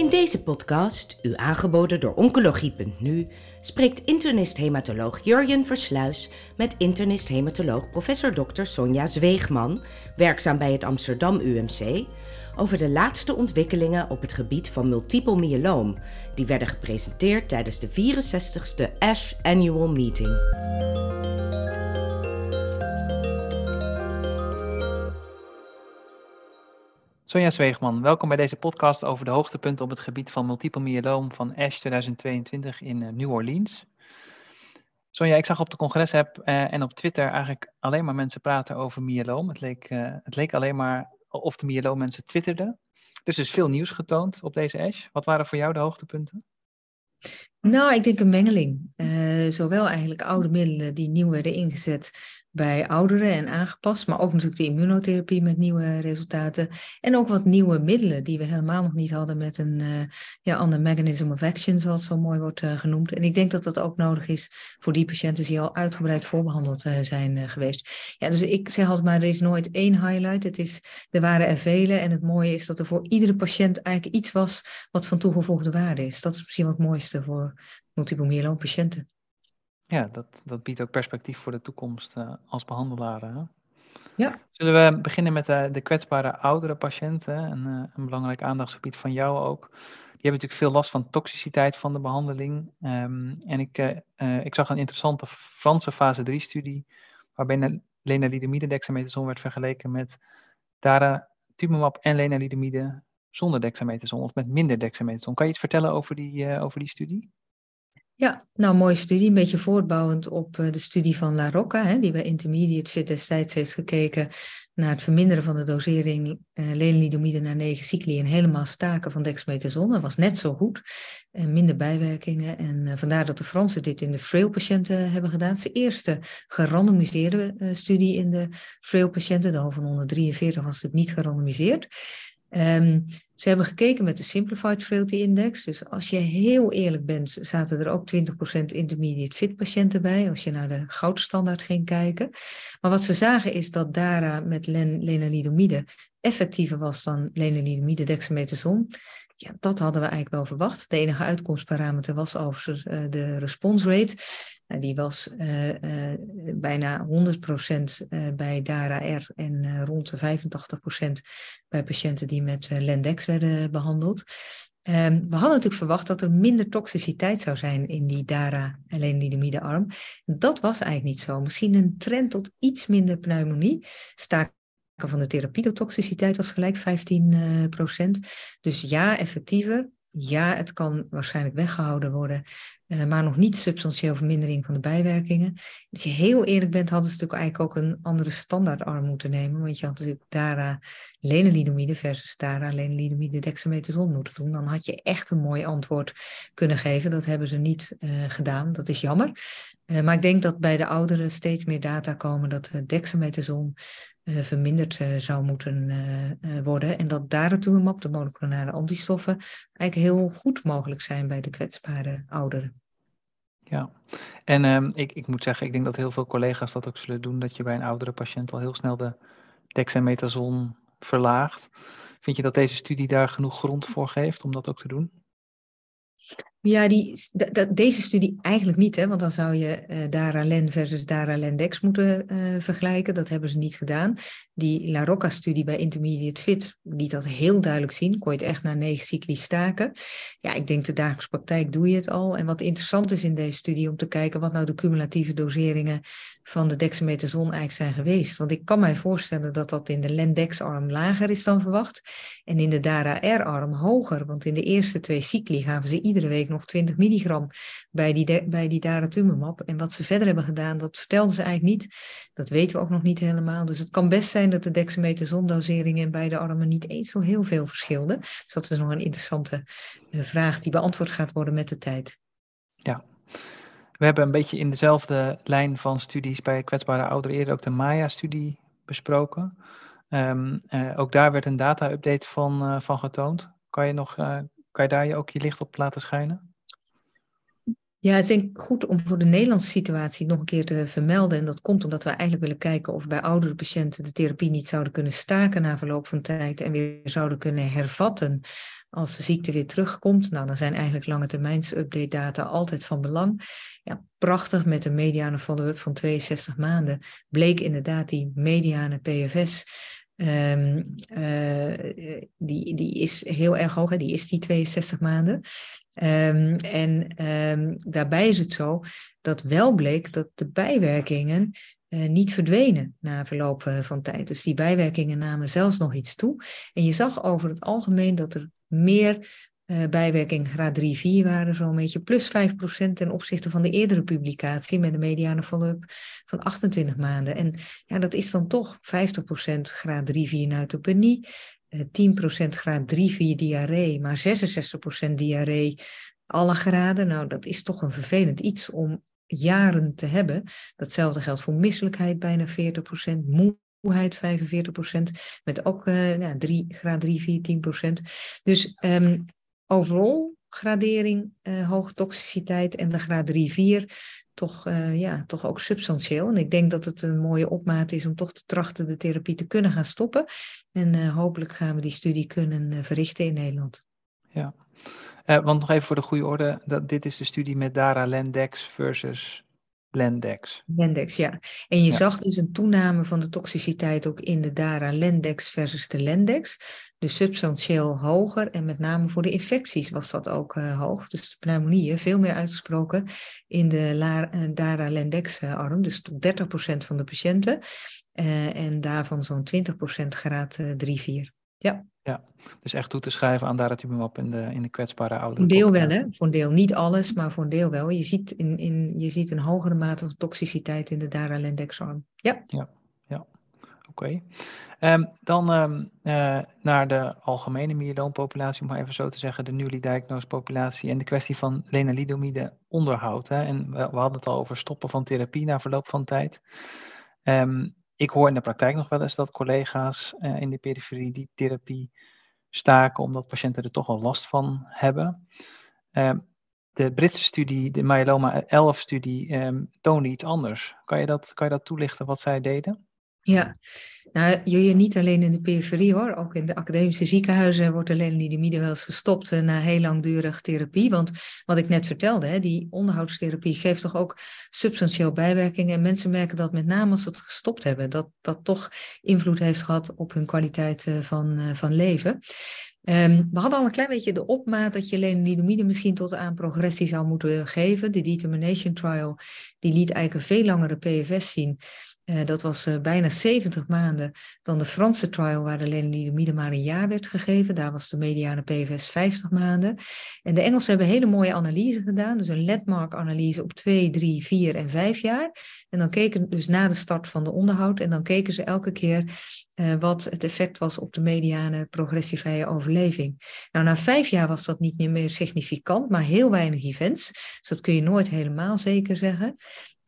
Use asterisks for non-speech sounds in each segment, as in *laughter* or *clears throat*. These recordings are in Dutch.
In deze podcast, u aangeboden door Oncologie.nu, spreekt internist-hematoloog Jurjen Versluis met internist-hematoloog professor Dr. Sonja Zweegman, werkzaam bij het Amsterdam UMC, over de laatste ontwikkelingen op het gebied van multiple myeloom, die werden gepresenteerd tijdens de 64ste ASH Annual Meeting. Sonja Zweegman, welkom bij deze podcast over de hoogtepunten op het gebied van multiple myeloom van ASH 2022 in eh, New Orleans. Sonja, ik zag op de congres-app uh, en op Twitter eigenlijk alleen maar mensen praten over myeloom. Het leek, uh, het leek alleen maar of de myeloom mensen twitterden. Dus er is veel nieuws getoond op deze ASH. Wat waren voor jou de hoogtepunten? Nou, ik denk een mengeling. Uh, zowel eigenlijk oude middelen die nieuw werden ingezet bij ouderen en aangepast, maar ook natuurlijk de immunotherapie met nieuwe resultaten. En ook wat nieuwe middelen die we helemaal nog niet hadden met een uh, ja, ander mechanism of action, zoals zo mooi wordt uh, genoemd. En ik denk dat dat ook nodig is voor die patiënten die al uitgebreid voorbehandeld uh, zijn geweest. Ja, dus ik zeg altijd maar, er is nooit één highlight. Het is, er waren er vele en het mooie is dat er voor iedere patiënt eigenlijk iets was wat van toegevoegde waarde is. Dat is misschien wat het mooiste voor multiple myeloom patiënten. Ja, dat, dat biedt ook perspectief voor de toekomst uh, als behandelaren. Hè? Ja. Zullen we beginnen met de, de kwetsbare oudere patiënten? Een, uh, een belangrijk aandachtsgebied van jou ook. Die hebben natuurlijk veel last van toxiciteit van de behandeling. Um, en ik, uh, ik zag een interessante Franse fase 3-studie, waarbij lenalidomide dexamethason werd vergeleken met daratumumab en lenalidomide zonder dexamethason of met minder dexamethason. Kan je iets vertellen over die, over die studie? Ja, nou, mooie studie. Een beetje voortbouwend op de studie van La Rocca, hè, die bij Intermediate Fit destijds heeft gekeken naar het verminderen van de dosering uh, lenalidomide na 9 cycli en helemaal staken van dexamethason. Dat was net zo goed, en minder bijwerkingen. En uh, vandaar dat de Fransen dit in de frail-patiënten hebben gedaan. Het is de eerste gerandomiseerde uh, studie in de frail-patiënten. De van 143 was het niet gerandomiseerd. Um, ze hebben gekeken met de Simplified Frailty Index. Dus als je heel eerlijk bent, zaten er ook 20% intermediate fit patiënten bij. Als je naar de goudstandaard ging kijken. Maar wat ze zagen is dat DARA met len lenalidomide effectiever was dan lenalidomide dexamethason. Ja, dat hadden we eigenlijk wel verwacht. De enige uitkomstparameter was overigens uh, de response rate. Nou, die was uh, uh, bijna 100% uh, bij DARA-R en rond de 85% bij patiënten die met Lendex werden behandeld. Um, we hadden natuurlijk verwacht dat er minder toxiciteit zou zijn in die DARA arm. Dat was eigenlijk niet zo. Misschien een trend tot iets minder pneumonie. Staken van de therapiedotoxiciteit was gelijk 15%. Dus ja, effectiever. Ja, het kan waarschijnlijk weggehouden worden, uh, maar nog niet substantieel vermindering van de bijwerkingen. Als je heel eerlijk bent, hadden ze natuurlijk eigenlijk ook een andere standaardarm moeten nemen, want je had natuurlijk DARA lenalidomide versus DARA lenalidomide dexamethason moeten doen. Dan had je echt een mooi antwoord kunnen geven. Dat hebben ze niet uh, gedaan, dat is jammer. Uh, maar ik denk dat bij de ouderen steeds meer data komen dat dexamethason uh, verminderd zou moeten worden. En dat daratumumab, de moleculaire antistoffen, eigenlijk heel goed mogelijk zijn bij de kwetsbare ouderen. Ja, en um, ik, ik moet zeggen, ik denk dat heel veel collega's dat ook zullen doen, dat je bij een oudere patiënt al heel snel de dexamethason verlaagt. Vind je dat deze studie daar genoeg grond voor geeft om dat ook te doen? Ja, die, deze studie eigenlijk niet, hè, want dan zou je uh, Daralen versus Daralendex moeten uh, vergelijken. Dat hebben ze niet gedaan. Die La Rocca-studie bij Intermediate Fit liet dat heel duidelijk zien. Kon je het echt na negen cycli staken. Ja, ik denk de dagelijkse praktijk doe je het al. En wat interessant is in deze studie om te kijken wat nou de cumulatieve doseringen van de dexamethason eigenlijk zijn geweest. Want ik kan mij voorstellen dat dat in de Lendex-arm lager is dan verwacht. En in de Dara-R-arm hoger. Want in de eerste twee cycli gaven ze iedere week nog 20 milligram bij die, bij die daratumumab. En wat ze verder hebben gedaan, dat vertelden ze eigenlijk niet. Dat weten we ook nog niet helemaal. Dus het kan best zijn dat de dexamethason-doseringen in beide armen niet eens zo heel veel verschilden. Dus dat is nog een interessante uh, vraag die beantwoord gaat worden met de tijd. Ja, we hebben een beetje in dezelfde lijn van studies bij kwetsbare ouderen eerder ook de Maya-studie besproken. Um, uh, ook daar werd een data-update van, uh, van getoond. Kan je, nog, kan je daar je ook je licht op laten schijnen? Ja, het is denk goed om voor de Nederlandse situatie nog een keer te vermelden. En dat komt omdat we eigenlijk willen kijken of bij oudere patiënten de therapie niet zouden kunnen staken na verloop van tijd en weer zouden kunnen hervatten als de ziekte weer terugkomt. Nou, dan zijn eigenlijk lange termijns update data altijd van belang. Ja, prachtig met een mediane follow-up van 62 maanden bleek inderdaad die mediane PFS Um, die, die is heel erg hoog, hè? die is die 62 maanden. Um, en um, daarbij is het zo dat wel bleek dat de bijwerkingen uh, niet verdwenen na verloop uh, van tijd. Dus die bijwerkingen namen zelfs nog iets toe. En je zag over het algemeen dat er meer uh, bijwerking graad 3, 4 waren, zo'n beetje plus 5% ten opzichte van de eerdere publicatie met een mediane follow-up van 28 maanden. En ja, dat is dan toch 50% graad 3, 4 neutropenie, 10% graad 3, 4 diarree, maar 66% diarree alle graden. Nou, dat is toch een vervelend iets om jaren te hebben. Datzelfde geldt voor misselijkheid, bijna 40%, moeheid 45%, met ook uh, ja, 3, graad 3, 4, 10%. Dus um, overal gradering, uh, hoge toxiciteit en de graad 3, 4 toch, uh, ja, toch ook substantieel. En ik denk dat het een mooie opmaat is om toch te trachten de therapie te kunnen gaan stoppen. En uh, hopelijk gaan we die studie kunnen verrichten in Nederland. Ja, want nog even voor de goede orde, dat, dit is de studie met Dara Lendex versus Lendex. Lendex, ja. En je ja. zag dus een toename van de toxiciteit ook in de DARA Lendex versus de Lendex. Dus substantieel hoger en met name voor de infecties was dat ook uh, hoog. Dus de pneumonieën veel meer uitgesproken in de La, uh, DARA Lendex uh, arm. Dus tot 30% van de patiënten. en daarvan zo'n 20% graad 3-4. Ja. Ja, dus echt toe te schrijven aan daratumumab in de, in de kwetsbare ouderen. Voor een deel wel, hè? Voor een deel. Niet alles, maar voor een deel wel. Je ziet, in, in, je ziet een hogere mate van toxiciteit in de Dara-Lendex-arm. Ja. Ja, ja. oké. Okay. Um, dan um, uh, naar de algemene myeloompopulatie, om maar even zo te zeggen, de newly diagnosed populatie en de kwestie van lenalidomide onderhoud. Hè? En we, we, hadden het al over stoppen van therapie na verloop van tijd. Um, ik hoor in de praktijk nog wel eens dat collega's uh, in de periferie die therapie staken, omdat patiënten er toch wel last van hebben. Uh, de Britse studie, de myeloma 11-studie, um, toonde iets anders. Kan je, dat, kan je dat toelichten wat zij deden? Ja, nou, je niet alleen in de periferie hoor, ook in de academische ziekenhuizen wordt de lenalidomide wel eens gestopt uh, na heel langdurig therapie. Want wat ik net vertelde, hè, die onderhoudstherapie geeft toch ook substantieel bijwerkingen. En mensen merken dat met name als ze het gestopt hebben, dat dat toch invloed heeft gehad op hun kwaliteit uh, van, uh, van leven. Um, we hadden al een klein beetje de opmaat dat je lenalidomide misschien tot aan progressie zou moeten geven. De Determination Trial die liet eigenlijk een veel langere PFS zien. Uh, dat was uh, bijna 70 maanden dan de Franse trial waar de lenalidomide maar een jaar werd gegeven. Daar was de mediane PFS 50 maanden. En de Engelsen hebben hele mooie analyse gedaan. Dus een landmark-analyse op 2, 3, 4 en 5 jaar. En dan keken dus na de start van de onderhoud. En dan keken ze elke keer uh, wat het effect was op de mediane progressievrije overleving. Nou, na vijf jaar was dat niet meer significant, maar heel weinig events. Dus dat kun je nooit helemaal zeker zeggen.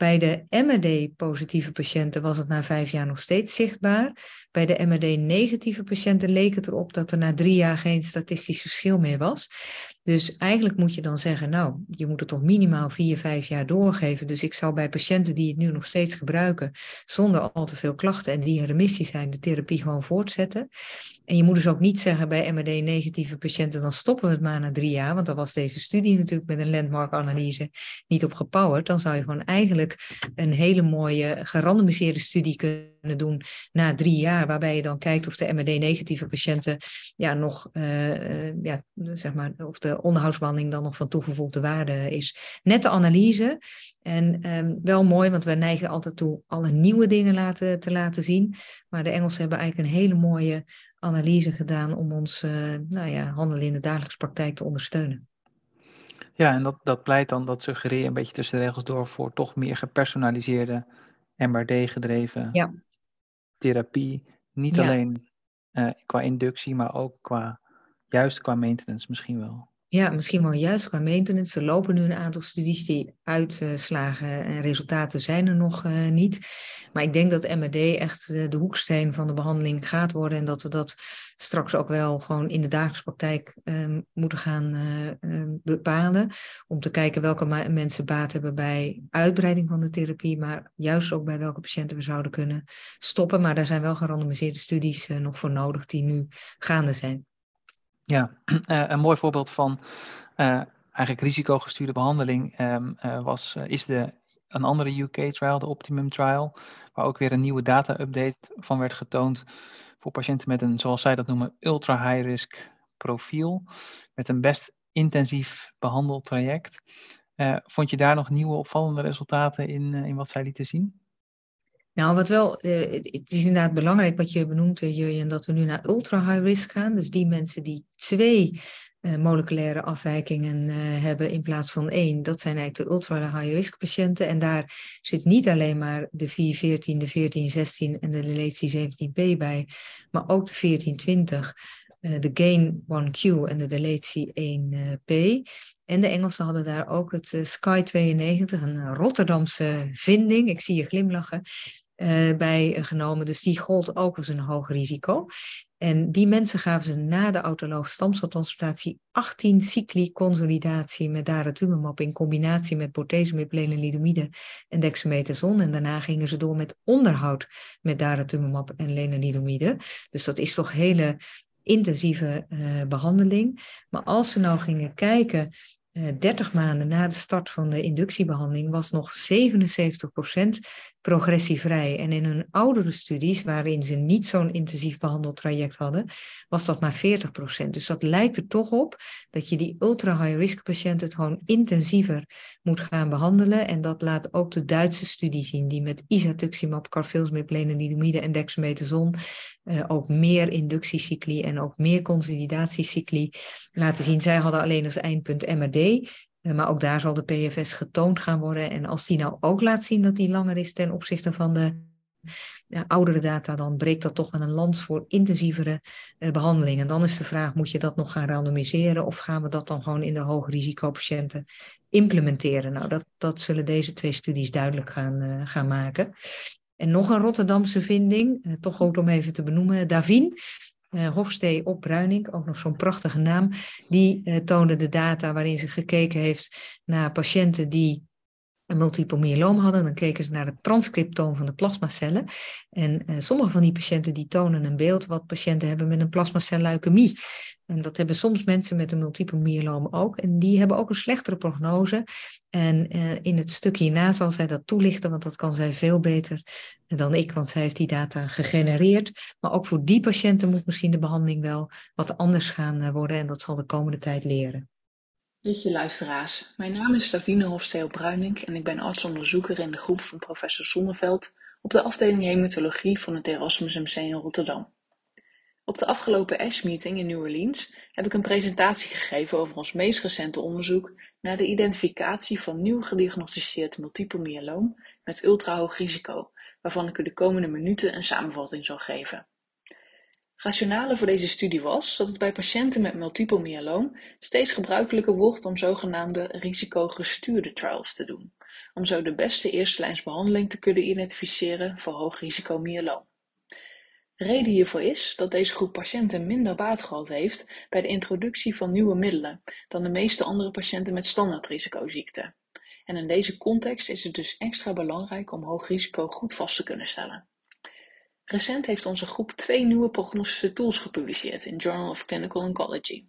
Bij de MRD-positieve patiënten was het na vijf jaar nog steeds zichtbaar. Bij de MRD-negatieve patiënten leek het erop dat er na drie jaar geen statistisch verschil meer was. Dus eigenlijk moet je dan zeggen, nou, je moet het toch minimaal vier, vijf jaar doorgeven. Dus ik zou bij patiënten die het nu nog steeds gebruiken, zonder al te veel klachten en die in remissie zijn, de therapie gewoon voortzetten. En je moet dus ook niet zeggen bij MRD-negatieve patiënten, dan stoppen we het maar na drie jaar, want dan was deze studie natuurlijk met een landmark-analyse niet op gepowerd. Dan zou je gewoon eigenlijk een hele mooie gerandomiseerde studie kunnen doen na drie jaar, waarbij je dan kijkt of de MRD-negatieve patiënten ja, nog, uh, ja, zeg maar, of de onderhoudsbehandeling dan nog van toegevoegde waarde is. Nette analyse en um, wel mooi, want wij neigen altijd toe alle nieuwe dingen laten, te laten zien. Maar de Engelsen hebben eigenlijk een hele mooie analyse gedaan om ons uh, nou ja, handelen in de dagelijkse praktijk te ondersteunen. Ja, en dat, dat pleit dan, dat suggereer een beetje tussen de regels door voor toch meer gepersonaliseerde, MRD-gedreven ja. therapie. Niet ja. alleen uh, qua inductie, maar ook qua, juist qua maintenance misschien wel. Ja, misschien wel juist qua maintenance. Er lopen nu een aantal studies die uitslagen en resultaten zijn er nog uh, niet. Maar ik denk dat MRD echt de hoeksteen van de behandeling gaat worden en dat we dat straks ook wel gewoon in de dagelijkse praktijk um, moeten gaan uh, bepalen. Om te kijken welke mensen baat hebben bij uitbreiding van de therapie, maar juist ook bij welke patiënten we zouden kunnen stoppen. Maar daar zijn wel gerandomiseerde studies nog voor nodig die nu gaande zijn. Ja, uh, *clears throat* een mooi voorbeeld van uh, eigenlijk risicogestuurde behandeling um, uh, was, is de, een andere UK-trial, de Optimum Trial, waar ook weer een nieuwe data-update van werd getoond voor patiënten met een, zoals zij dat noemen, ultra-high-risk profiel, met een best intensief behandeltraject. vond je daar nog nieuwe opvallende resultaten in, in wat zij lieten zien? Nou, wat wel, uh, het is inderdaad belangrijk wat je benoemt, Jurjen, dat we nu naar ultra-high risk gaan. Dus die mensen die twee uh, moleculaire afwijkingen uh, hebben in plaats van één, dat zijn eigenlijk de ultra-high risk patiënten. En daar zit niet alleen maar de 414, de 1416 en de deletie 17p bij, maar ook de 1420 de gain 1Q en de deletie 1P. En de Engelsen hadden daar ook het Sky 92, een Rotterdamse vinding. Ik zie je glimlachen uh, bij genomen. Dus die gold ook als een hoog risico. En die mensen gaven ze na de autologe stamceltransplantatie 18 cycli consolidatie met daratumumab in combinatie met bortezomib, lenalidomide en dexamethason. En daarna gingen ze door met onderhoud met daratumumab en lenalidomide. Dus dat is toch hele intensieve uh, behandeling. Maar als ze nou gingen kijken 30 eh, maanden na de start van de inductiebehandeling was nog 77% progressievrij. En in hun oudere studies, waarin ze niet zo'n intensief behandeltraject hadden, was dat maar 40%. Dus dat lijkt er toch op dat je die ultra-high-risk patiënten het gewoon intensiever moet gaan behandelen. En dat laat ook de Duitse studie zien, die met isatuximab, carfilzomib, lenalidomide en dexamethason uh, ook meer inductiecycli en ook meer consolidatiecycli laten zien. Zij hadden alleen als eindpunt MRD. Eh, maar ook daar zal de PFS getoond gaan worden. En als die nou ook laat zien dat die langer is ten opzichte van de ja, oudere data, dan breekt dat toch wel een lans voor intensievere uh, behandeling. En dan is de vraag, moet je dat nog gaan randomiseren of gaan we dat dan gewoon in de hoogrisicopatiënten implementeren? Nou, dat, dat zullen deze twee studies duidelijk gaan, uh, gaan maken. En nog een Rotterdamse vinding, uh, toch goed om even te benoemen, Davin uh, Hofstee op Bruining, ook nog zo'n prachtige naam, die uh, toonde de data waarin ze gekeken heeft naar patiënten die een multiple myeloom hadden. Dan keken ze naar het transcriptoom van de plasmacellen. En uh, sommige van die patiënten die tonen een beeld wat patiënten hebben met een plasmacelleukemie. En dat hebben soms mensen met een multiple myeloom ook. En die hebben ook een slechtere prognose. En uh, in het stuk hierna zal zij dat toelichten, want dat kan zij veel beter dan ik, want zij heeft die data gegenereerd. Maar ook voor die patiënten moet misschien de behandeling wel wat anders gaan uh, worden. En dat zal de komende tijd leren. Beste luisteraars, mijn naam is Davine Hofsteel Bruining en ik ben artsonderzoeker in de groep van professor Sonneveld op de afdeling hematologie van het Erasmus MC in Rotterdam. Op de afgelopen ASH-meeting in New Orleans heb ik een presentatie gegeven over ons meest recente onderzoek naar de identificatie van nieuw gediagnosticeerd multiple myeloom met ultrahoog risico, waarvan ik u de komende minuten een samenvatting zal geven. Rationale voor deze studie was dat het bij patiënten met multiple myeloom steeds gebruikelijker wordt om zogenaamde risicogestuurde trials te doen, om zo de beste eerstelijnsbehandeling te kunnen identificeren voor hoog risico reden hiervoor is dat deze groep patiënten minder baat gehad heeft bij de introductie van nieuwe middelen dan de meeste andere patiënten met standaardrisicoziekten. En in deze context is het dus extra belangrijk om hoog risico goed vast te kunnen stellen. Recent heeft onze groep twee nieuwe prognostische tools gepubliceerd in Journal of Clinical Oncology.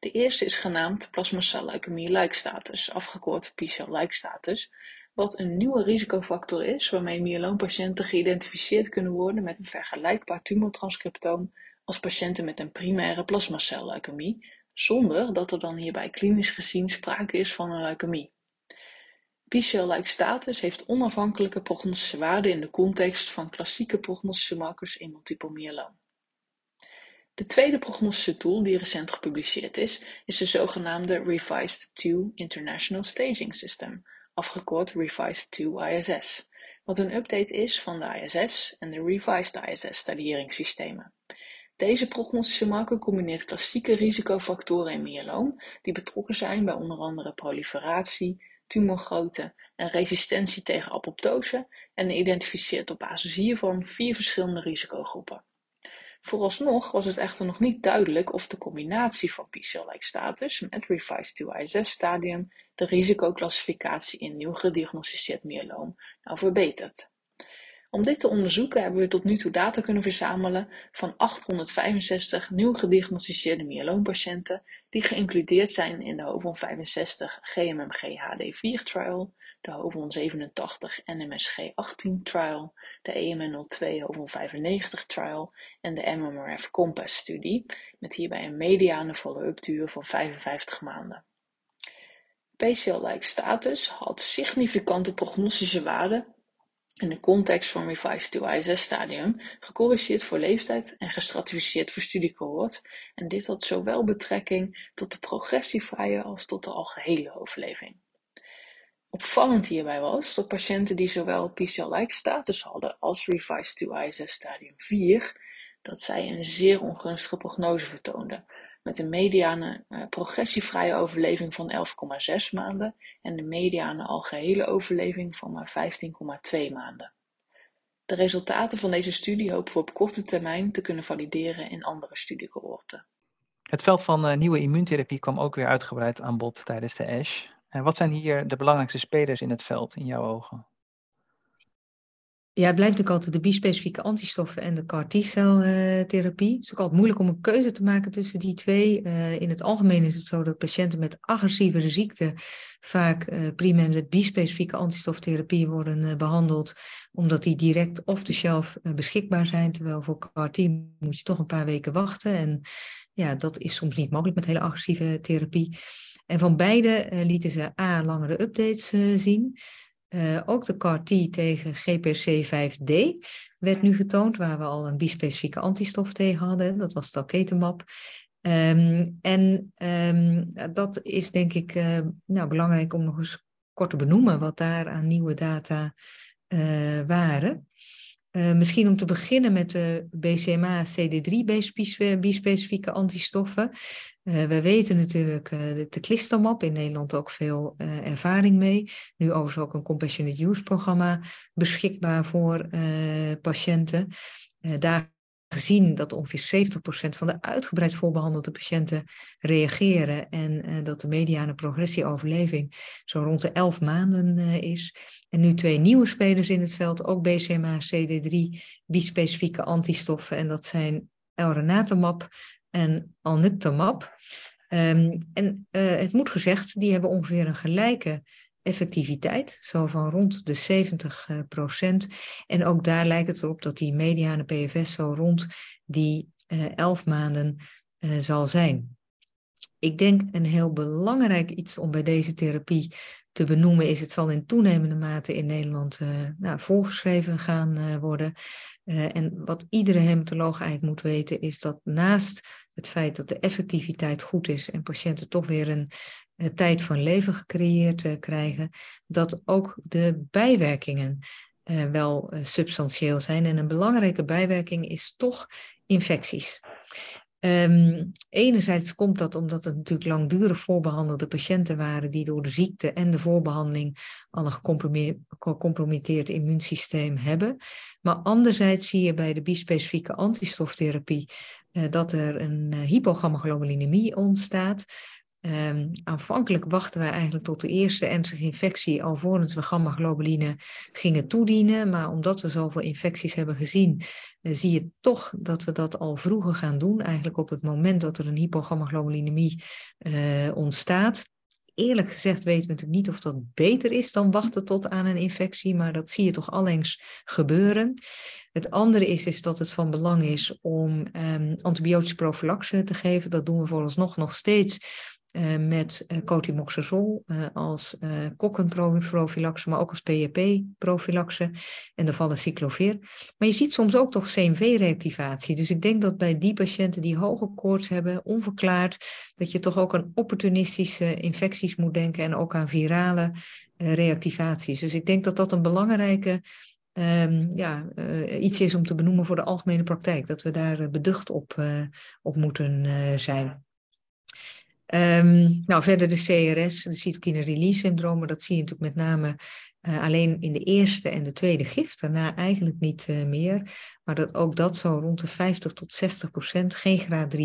De eerste is genaamd plasmacelleukemie-like status, afgekort PCL-like status, wat een nieuwe risicofactor is waarmee myeloompatiënten geïdentificeerd kunnen worden met een vergelijkbaar tumortranscriptoom als patiënten met een primaire plasmacelleukemie, zonder dat er dan hierbij klinisch gezien sprake is van een leukemie. PCL-like status heeft onafhankelijke prognostische waarde in de context van klassieke prognostische markers in multiple myeloom. De tweede prognostische tool die recent gepubliceerd is, is de zogenaamde Revised-2 International Staging System, afgekort Revised-2 ISS, wat een update is van de ISS en de Revised ISS stadieringssystemen. Deze prognostische marker combineert klassieke risicofactoren in myeloom, die betrokken zijn bij onder andere proliferatie, tumorgrootte en resistentie tegen apoptose en identificeert op basis hiervan vier verschillende risicogroepen. Vooralsnog was het echter nog niet duidelijk of de combinatie van P-cell-like status met Revised 2ISS-stadium de risicoclassificatie in nieuw gediagnosticeerd myeloom nou verbetert. Om dit te onderzoeken hebben we tot nu toe data kunnen verzamelen van 865 nieuw gediagnosticeerde myeloompatiënten die geïncludeerd zijn in de HOVON 65 GMMG HD4 trial, de HOVON 87 NMSG 18 trial, de EMN 02 HOVON 95 trial en de MMRF Compass studie, met hierbij een mediane follow-up duur van 55 maanden. PCL-like status had significante prognostische waarde in de context van Revised 2ISS-stadium gecorrigeerd voor leeftijd en gestratificeerd voor studiecohort en dit had zowel betrekking tot de progressievrije als tot de algehele overleving. Opvallend hierbij was dat patiënten die zowel PCL-like status hadden als Revised 2ISS stadium 4, dat zij een zeer ongunstige prognose vertoonden, met een mediane uh, progressievrije overleving van 11,6 maanden en de mediane algehele overleving van maar 15,2 maanden. De resultaten van deze studie hopen we op korte termijn te kunnen valideren in andere studiecohorten. Het veld van uh, nieuwe immuuntherapie kwam ook weer uitgebreid aan bod tijdens de ASH. En wat zijn hier de belangrijkste spelers in het veld in jouw ogen? Ja, het blijft natuurlijk altijd de bispecifieke antistoffen en de CAR T-celtherapie. Het is ook altijd moeilijk om een keuze te maken tussen die twee. Uh, in het algemeen is het zo dat patiënten met agressievere ziekte vaak uh, prima met bispecifieke antistoftherapie worden uh, behandeld, omdat die direct off the shelf beschikbaar zijn. Terwijl voor CAR T moet je toch een paar weken wachten. En ja, dat is soms niet mogelijk met hele agressieve therapie. En van beide lieten ze A, langere updates zien. Uh, ook de CAR-T tegen GPC5D werd nu getoond, waar we al een bispecifieke antistof tegen hadden. Dat was talketamab. Um, en um, dat is denk ik uh, nou, belangrijk om nog eens kort te benoemen wat daar aan nieuwe data uh, waren. Uh, misschien om te beginnen met de BCMA CD3-bispecifieke antistoffen. Uh, we weten natuurlijk uh, de teclistamab, in Nederland ook veel ervaring mee. Nu overigens ook een compassionate use programma beschikbaar voor patiënten. daar gezien dat ongeveer 70% van de uitgebreid voorbehandelde patiënten reageren en uh, dat de mediane progressieoverleving zo rond de 11 maanden uh, is. En nu twee nieuwe spelers in het veld, ook BCMA CD3, bispecifieke antistoffen en dat zijn elrenatamab en alnuctamab. Um, en uh, het moet gezegd, die hebben ongeveer een gelijke effectiviteit, zo van rond de 70 uh, procent. En ook daar lijkt het erop dat die mediane PFS zo rond die uh, 11 maanden uh, zal zijn. Ik denk een heel belangrijk iets om bij deze therapie te benoemen is, het zal in toenemende mate in Nederland nou, voorgeschreven gaan worden. En wat iedere hematoloog eigenlijk moet weten, is dat naast het feit dat de effectiviteit goed is en patiënten toch weer een tijd van leven gecreëerd krijgen, dat ook de bijwerkingen wel substantieel zijn. En een belangrijke bijwerking is toch infecties. Um, enerzijds komt dat omdat het natuurlijk langdurig voorbehandelde patiënten waren die door de ziekte en de voorbehandeling al een gecompromitteerd immuunsysteem hebben. Maar anderzijds zie je bij de bispecifieke antistoftherapie dat er een hypogammaglobulinemie ontstaat. Um, aanvankelijk wachten wij eigenlijk tot de eerste ernstige infectie alvorens we gamma-globuline gingen toedienen. Maar omdat we zoveel infecties hebben gezien, uh, zie je toch dat we dat al vroeger gaan doen. Eigenlijk op het moment dat er een hypogammaglobulinemie uh, ontstaat. Eerlijk gezegd weten we natuurlijk niet of dat beter is dan wachten tot aan een infectie, maar dat zie je toch allengs gebeuren. Het andere is, is dat het van belang is om um, antibiotische prophylaxe te geven. Dat doen we vooralsnog nog steeds uh, met uh, cotrimoxazol uh, als uh, kokkenprofilaxe, maar ook als PEP-profilaxe en de vallen cyclovir. Maar je ziet soms ook toch CMV-reactivatie. Dus ik denk dat bij die patiënten die hoge koorts hebben, onverklaard, dat je toch ook aan opportunistische infecties moet denken en ook aan virale reactivaties. Dus ik denk dat dat een belangrijke ehm, ja, iets is om te benoemen voor de algemene praktijk. Dat we daar beducht op, op moeten zijn. Um, nou, verder de CRS, de cytokine release syndroom, dat zie je natuurlijk met name uh, alleen in de eerste en de tweede gift, daarna eigenlijk niet uh, meer. Maar dat ook dat zo rond de 50 tot 60 procent, geen graad 3-4.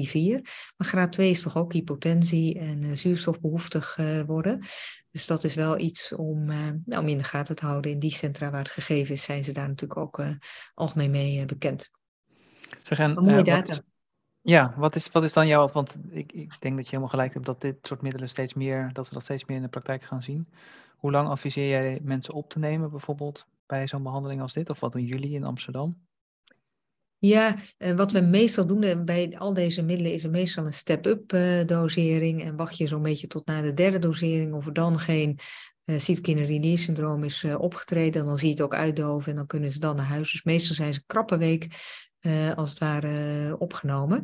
Maar graad 2 is toch ook hypotensie en uh, zuurstofbehoeftig worden. Dus dat is wel iets om, nou, om in de gaten te houden. In die centra waar het gegeven is, zijn ze daar natuurlijk ook algemeen mee bekend. Zeg, en, mooie data. Ja, wat is, wat is dan jouw, want ik, ik denk dat je helemaal gelijk hebt dat dit soort middelen steeds meer, dat we dat steeds meer in de praktijk gaan zien. Hoe lang adviseer jij mensen op te nemen bijvoorbeeld bij zo'n behandeling als dit? Of wat doen jullie in Amsterdam? Ja, eh, wat we meestal doen eh, bij al deze middelen is meestal een step-up uh, dosering. En wacht je zo'n beetje tot na de derde dosering of er dan geen uh, cytokine syndroom is uh, opgetreden. Dan zie je het ook uitdoven en dan kunnen ze dan naar huis. Dus meestal zijn ze krappe week uh, als het ware opgenomen.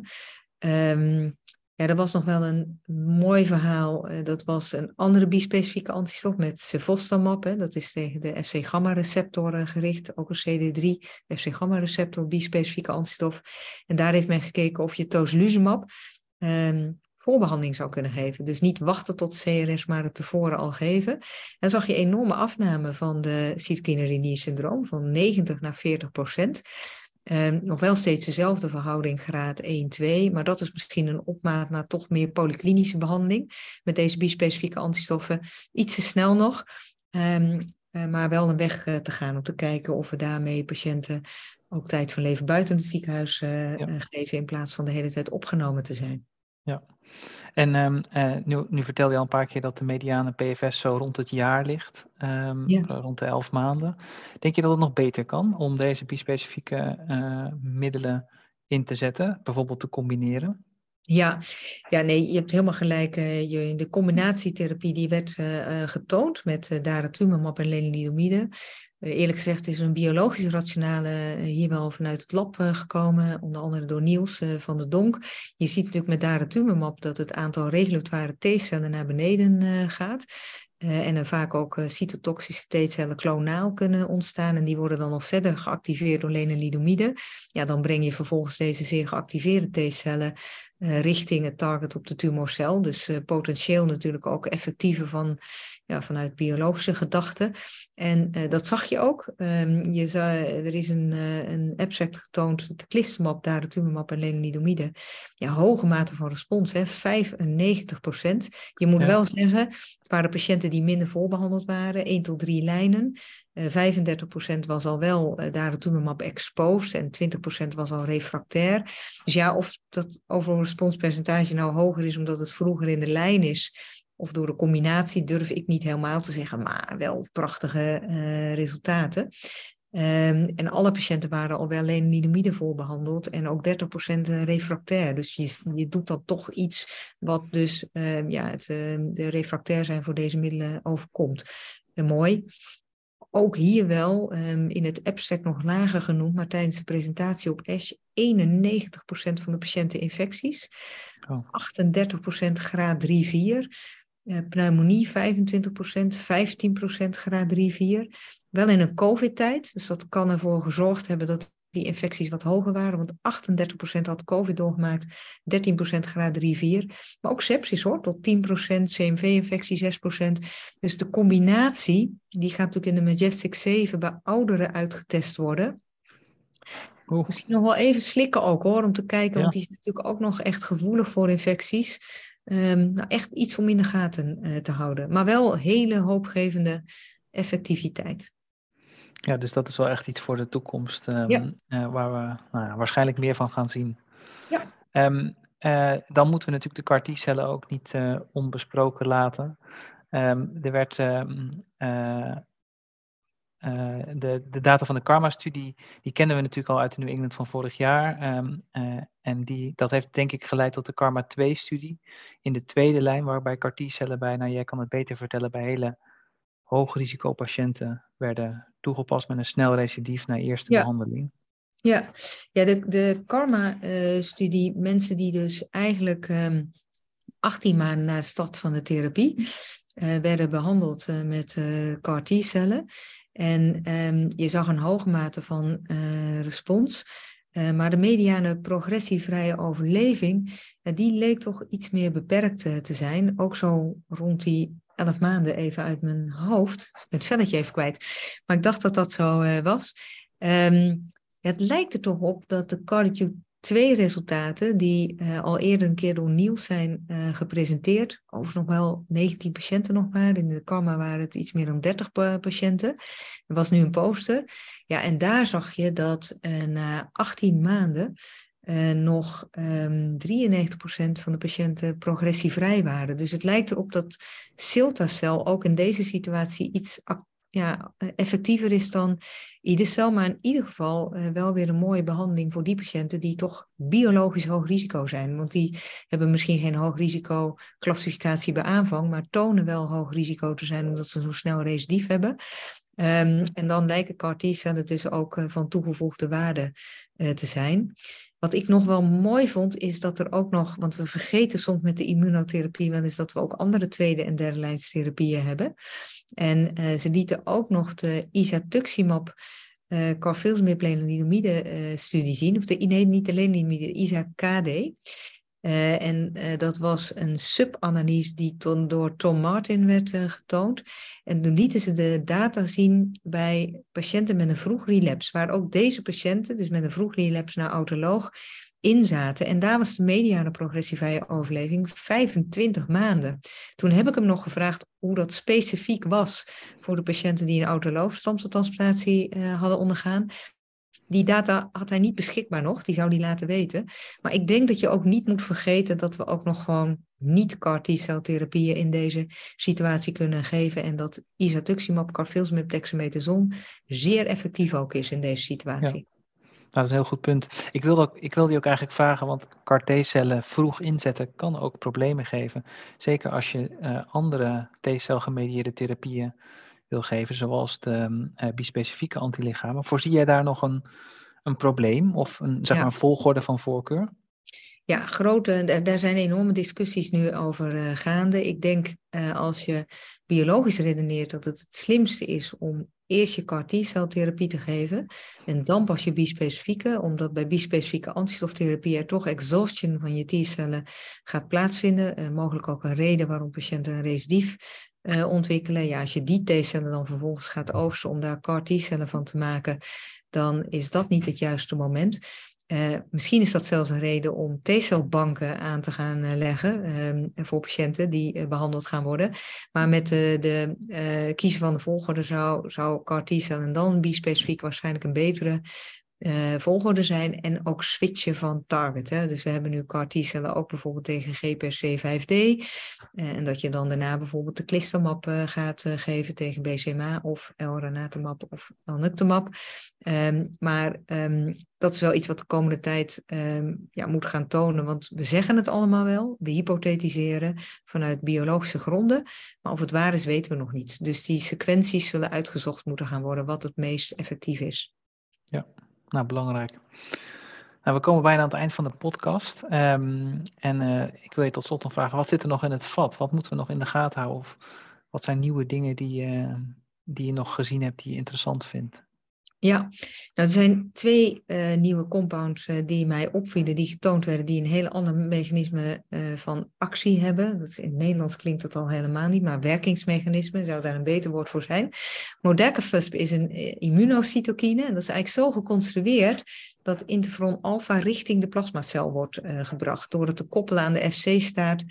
Um, ja, er was nog wel een mooi verhaal. Uh, dat was een andere bispecifieke antistof met cevostamab. Hè, dat is tegen de FC-gamma-receptor gericht. Ook een CD3 FC-gamma-receptor bispecifieke antistof. En daar heeft men gekeken of je tocilizumab um, voorbehandeling zou kunnen geven. Dus niet wachten tot CRS, maar het tevoren al geven. En zag je enorme afname van de cytokine release syndroom van 90 naar 40 procent. Um, nog wel steeds dezelfde verhouding graad 1-2, maar dat is misschien een opmaat naar toch meer polyklinische behandeling met deze bispecifieke antistoffen. Iets te snel nog, um, uh, maar wel een weg uh, te gaan om te kijken of we daarmee patiënten ook tijd van leven buiten het ziekenhuis uh, ja. geven in plaats van de hele tijd opgenomen te zijn. Ja, en um, uh, nu, nu vertel je al een paar keer dat de mediane PFS zo rond het jaar ligt, um, ja. rond de elf maanden. Denk je dat het nog beter kan om deze bispecifieke uh, middelen in te zetten, bijvoorbeeld te combineren? Ja, ja, nee, je hebt helemaal gelijk. Uh, de combinatietherapie die werd uh, getoond met uh, daratumumab en lenalidomide. Eerlijk gezegd is een biologisch rationale hier wel vanuit het lab gekomen, onder andere door Niels van de Donk. Je ziet natuurlijk met daratumumab dat het aantal regulatoire T-cellen naar beneden gaat. En er vaak ook cytotoxische T-cellen klonaal kunnen ontstaan. En die worden dan nog verder geactiveerd door lenalidomide. Ja, dan breng je vervolgens deze zeer geactiveerde T-cellen richting het target op de tumorcel. Dus potentieel natuurlijk ook effectiever van, ja, vanuit biologische gedachten. En dat zag je ook. Um, je zou, er is een, een abstract getoond, de clistamab, daratumumab en lenalidomide. Ja, hoge mate van respons, hè, 95 procent. Je moet ja. wel zeggen, het waren patiënten die minder voorbehandeld waren, 1 tot 3 lijnen. Uh, 35% was al wel uh, daratumumab exposed en 20% was al refractair. Dus ja, of dat overal responspercentage nou hoger is omdat het vroeger in de lijn is, of door de combinatie, durf ik niet helemaal te zeggen, maar wel prachtige uh, resultaten. Um, en alle patiënten waren al wel lenalidomide voorbehandeld en ook 30% refractair. Dus je, je doet dan toch iets wat dus um, ja, het, uh, de refractair zijn voor deze middelen overkomt. Uh, mooi. Ook hier wel um, in het abstract nog lager genoemd, maar tijdens de presentatie op ASH 91% van de patiënten infecties, oh. 38% graad 3-4. Uh, pneumonie 25%, 15% graad 3-4. Wel in een COVID-tijd, dus dat kan ervoor gezorgd hebben dat die infecties wat hoger waren. Want 38% had COVID doorgemaakt, 13% graad 3-4. Maar ook sepsis hoor, tot 10%, CMV-infectie 6%. Dus de combinatie, die gaat natuurlijk in de Majestic 7 bij ouderen uitgetest worden. Misschien nog wel even slikken ook hoor, om te kijken, ja. want die is natuurlijk ook nog echt gevoelig voor infecties. Um, nou, echt iets om in de gaten uh, te houden. Maar wel hele hoopgevende effectiviteit. Ja, dus dat is wel echt iets voor de toekomst um, ja. uh, waar we nou, waarschijnlijk meer van gaan zien. Ja. Um, uh, dan moeten we natuurlijk de CAR-T-cellen ook niet onbesproken laten. Er werd de, de data van de Karma-studie, die kennen we natuurlijk al uit de New England van vorig jaar. en die, dat heeft denk ik geleid tot de Karma 2-studie in de tweede lijn, waarbij CAR-T-cellen bij, nou jij kan het beter vertellen, bij hele hoogrisicopatiënten werden toegepast met een snel recidief na eerste ja. behandeling. Ja, ja de, de Karma-studie, mensen die dus eigenlijk um, 18 maanden na de start van de therapie uh, werden behandeld uh, met uh, CAR-T-cellen. En ehm, je zag een hoge mate van respons. maar de mediane progressievrije overleving, die leek toch iets meer beperkt te zijn. Ook zo rond die elf maanden even uit mijn hoofd. Het velletje even kwijt. Maar ik dacht dat dat zo was. Ehm, het lijkt er toch op dat de Cardio twee resultaten die uh, al eerder een keer door Niels zijn uh, gepresenteerd. Overigens nog wel 19 patiënten nog maar. In de Karma waren het iets meer dan 30 patiënten. Er was nu een poster. Ja, en daar zag je dat uh, na 18 maanden nog um, ehm, 93% van de patiënten progressievrij waren. Dus het lijkt erop dat Siltacel ook in deze situatie iets ja, eh, effectiever is dan ieder cel, maar in ieder geval uh, wel weer een mooie behandeling voor die patiënten die toch biologisch hoog risico zijn. Want die hebben misschien geen hoog risico klassificatie bij aanvang, maar tonen wel hoog risico te zijn omdat ze zo snel recidief hebben. Um, en dan lijken CAR T-cellen dus ook uh, van toegevoegde waarde te zijn. Wat ik nog wel mooi vond, is dat er ook nog, want we vergeten soms met de immunotherapie wel eens dat we ook andere tweede en derde lijnstherapieën hebben. En uh, ze lieten ook nog de isatuximab uh, carfilzomib lenalidomide uh, studie zien, of de, nee, niet de lenalidomide, ISA-KD. Uh, en uh, dat was een subanalyse die door Tom Martin werd uh, getoond. En toen lieten ze de data zien bij patiënten met een vroeg relapse, waar ook deze patiënten, dus met een vroeg relapse naar autoloog, in zaten. En daar was de mediane progressievrije overleving 25 maanden. Toen heb ik hem nog gevraagd hoe dat specifiek was voor de patiënten die een autoloog stamceltransplantatie hadden ondergaan. Die data had hij niet beschikbaar nog, die zou hij laten weten. Maar ik denk dat je ook niet moet vergeten dat we ook nog gewoon niet CAR T-celtherapieën in deze situatie kunnen geven. En dat isatuximab, carfilzomib, dexamethason zeer effectief ook is in deze situatie. Nou, dat is een heel goed punt. Ik wil, ook, ik wil die ook eigenlijk vragen, want CAR T-cellen vroeg inzetten kan ook problemen geven. Zeker als je uh, andere T-cel gemedieerde therapieën wil geven, zoals de uh, bispecifieke antilichamen. Voorzie jij daar nog een, een probleem of een, zeg maar een volgorde van voorkeur? Ja, grote, daar zijn enorme discussies nu over uh, gaande. Ik denk uh, als je biologisch redeneert dat het het slimste is om eerst je CAR T-celtherapie te geven en dan pas je bispecifieke, omdat bij bispecifieke antistoftherapie er toch exhaustion van je T-cellen gaat plaatsvinden. Uh, mogelijk ook een reden waarom patiënten een recidief uh, ontwikkelen. Ja, als je die T-cellen dan vervolgens gaat oogsten om daar CAR T-cellen van te maken, dan is dat niet het juiste moment. Uh, misschien is dat zelfs een reden om T-celbanken aan te gaan uh, leggen um, voor patiënten die behandeld gaan worden. Maar met de, de kiezen van de volgorde zou, zou CAR T-cel en dan bispecifiek waarschijnlijk een betere uh, volgorde zijn en ook switchen van target. Hè. Dus we hebben nu CAR T-cellen ook bijvoorbeeld tegen GPRC5D. Uh, eh, en dat je dan daarna bijvoorbeeld de clistamab uh, gaat geven tegen BCMA of elranatamab of elnuctamab. Um, maar um, dat is wel iets wat de komende tijd um, ja, moet gaan tonen, want we zeggen het allemaal wel, we hypothetiseren vanuit biologische gronden, maar of het waar is weten we nog niet. Dus die sequenties zullen uitgezocht moeten gaan worden wat het meest effectief is. Ja, nou, belangrijk. Nou, we komen bijna aan het eind van de podcast. Um, en uh, ik wil je tot slot nog vragen, wat zit er nog in het vat? Wat moeten we nog in de gaten houden? Of wat zijn nieuwe dingen die, uh, die je nog gezien hebt, die je interessant vindt? Ja, nou, er zijn twee uh, nieuwe compounds uh, die mij opvielen, die getoond werden, die een heel ander mechanisme uh, van actie hebben. Dat is, in het Nederlands klinkt dat al helemaal niet, maar werkingsmechanisme zou daar een beter woord voor zijn. Modakafusp is een immunocytokine en dat is eigenlijk zo geconstrueerd dat interferon alfa richting de plasmacel wordt gebracht door het te koppelen aan de FC-staart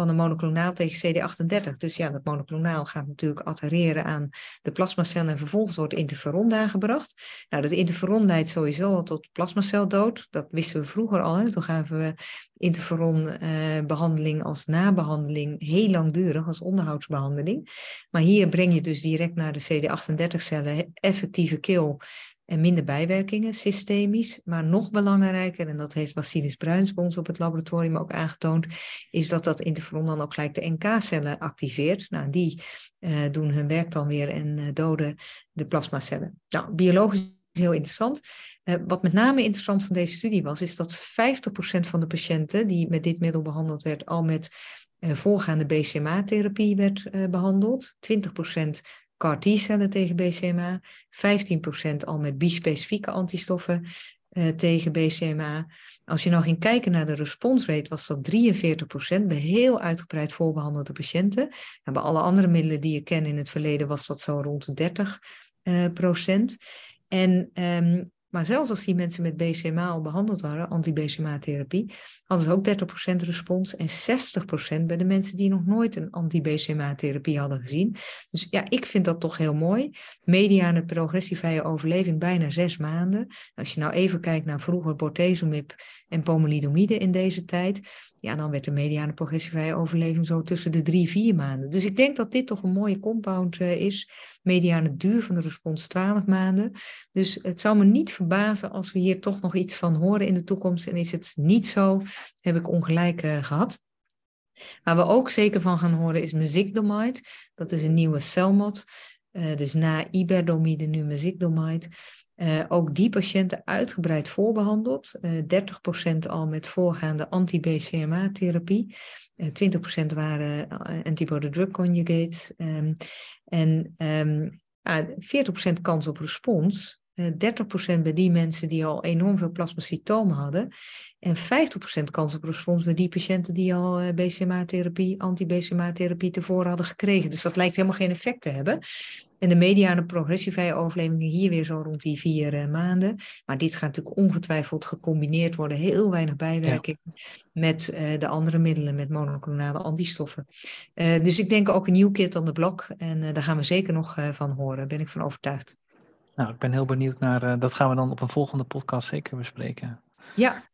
van een monoclonaal tegen CD38. Dus ja, dat monoclonaal gaat natuurlijk adhereren aan de plasmacel en vervolgens wordt interferon daar gebracht. Nou, dat interferon leidt sowieso al tot plasmaceldood. Dat wisten we vroeger al. Hè? Toen gaven we interferonbehandeling eh, als nabehandeling heel langdurig, als onderhoudsbehandeling. Maar hier breng je dus direct naar de CD38-cellen effectieve kill en minder bijwerkingen, systemisch. Maar nog belangrijker, en dat heeft Basilis Bruins bij ons op het laboratorium ook aangetoond, is dat dat interferon dan ook gelijk de NK-cellen activeert. Nou, die uh, doen hun werk dan weer en uh, doden de plasmacellen. Nou, biologisch heel interessant. Uh, wat met name interessant van deze studie was, is dat 50% van de patiënten die met dit middel behandeld werd, al met voorgaande BCMA-therapie werd behandeld. 20% CAR-T-cellen tegen BCMA, 15% al met bispecifieke antistoffen uh, tegen BCMA. Als je nou ging kijken naar de responsrate, was dat 43% bij heel uitgebreid voorbehandelde patiënten. En bij alle andere middelen die je kent in het verleden was dat zo rond de 30%. procent. En um, maar zelfs als die mensen met BCMA al behandeld waren, anti-BCMA-therapie, hadden ze ook 30% respons en 60% bij de mensen die nog nooit een anti-BCMA-therapie hadden gezien. Dus ja, ik vind dat toch heel mooi. Mediane progressievrije overleving bijna zes maanden. Als je nou even kijkt naar vroeger bortezomib en pomalidomide in deze tijd, ja, dan werd de mediane progressievrije overleving zo tussen de drie, vier maanden. Dus ik denk dat dit toch een mooie compound uh, is. Mediane duur van de respons 12 maanden. Dus het zou me niet verbazen als we hier toch nog iets van horen in de toekomst. En is het niet zo, heb ik ongelijk uh, gehad. Waar we ook zeker van gaan horen is mezigdomide. Dat is een nieuwe celmod. Uh, dus na iberdomide nu mezigdomide. Uh, ook die patiënten uitgebreid voorbehandeld. Uh, eh, 30% al met voorgaande anti-BCMA-therapie. Uh, eh, 20% waren antibody-drug conjugates. Um, en um, 40% kans op respons. 30% bij die mensen die al enorm veel plasmacytomen hadden. En 50% kans op respons bij die patiënten die al BCMA-therapie, anti-BCMA-therapie tevoren hadden gekregen. Dus dat lijkt helemaal geen effect te hebben. En de mediane progressievrije overlevingen hier weer zo rond die vier uh, maanden. Maar dit gaat natuurlijk ongetwijfeld gecombineerd worden. Heel weinig bijwerking met uh, de andere middelen, met monoclonale antistoffen. Uh, dus ik denk ook een nieuw kit aan de blok. En daar gaan we zeker nog van horen, daar ben ik van overtuigd. Nou, ik ben heel benieuwd naar, dat gaan we dan op een volgende podcast zeker bespreken. Ja.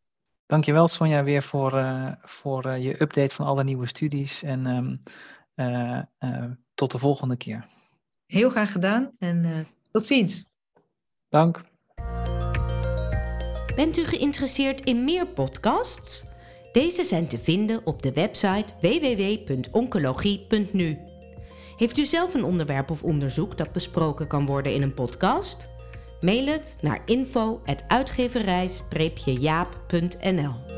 Dankjewel Sonja weer voor, voor je update van alle nieuwe studies. En um, tot de volgende keer. Heel graag gedaan en uh, tot ziens. Dank. Bent u geïnteresseerd in meer podcasts? Deze zijn te vinden op de website www.oncologie.nu. Heeft u zelf een onderwerp of onderzoek dat besproken kan worden in een podcast? Mail het naar info@uitgeverij-jaap.nl.